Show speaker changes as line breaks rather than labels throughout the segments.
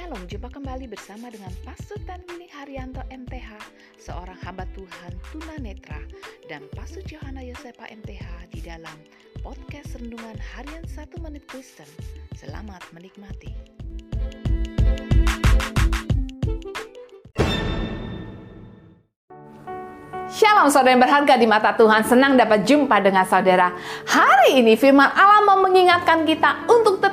Shalom, jumpa kembali bersama dengan Pastor Tanwini Haryanto MTH, seorang hamba Tuhan tunanetra, dan Pastor Johanna Yosepa MTH di dalam podcast Rendungan Harian 1 Menit Kristen. Selamat menikmati.
Shalom saudara yang berharga di mata Tuhan, senang dapat jumpa dengan saudara. Hari ini firman Allah mau mengingatkan kita untuk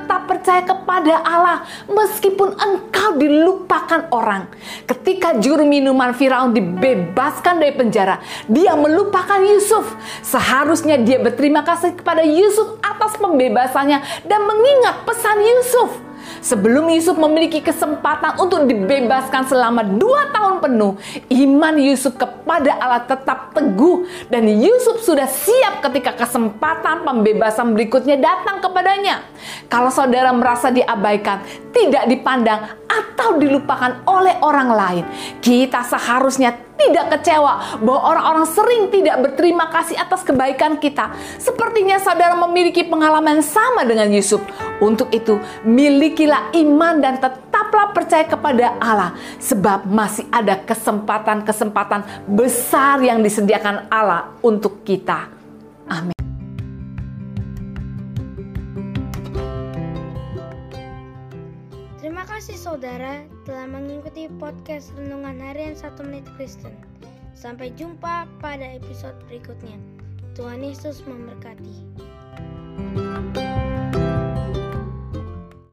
percaya kepada Allah meskipun engkau dilupakan orang. Ketika juru minuman Firaun dibebaskan dari penjara, dia melupakan Yusuf. Seharusnya dia berterima kasih kepada Yusuf atas pembebasannya dan mengingat pesan Yusuf. Sebelum Yusuf memiliki kesempatan untuk dibebaskan selama dua tahun penuh, iman Yusuf kepada Allah tetap teguh dan Yusuf sudah siap ketika kesempatan pembebasan berikutnya datang kepadanya. Kalau saudara merasa diabaikan, tidak dipandang atau dilupakan oleh orang lain, kita seharusnya tidak kecewa bahwa orang-orang sering tidak berterima kasih atas kebaikan kita. Sepertinya saudara memiliki pengalaman sama dengan Yusuf. Untuk itu, milikilah iman dan tetaplah percaya kepada Allah, sebab masih ada kesempatan-kesempatan besar yang disediakan Allah untuk kita. Amin.
Terima kasih saudara telah mengikuti podcast Renungan Harian 1 Menit Kristen. Sampai jumpa pada episode berikutnya. Tuhan Yesus memberkati.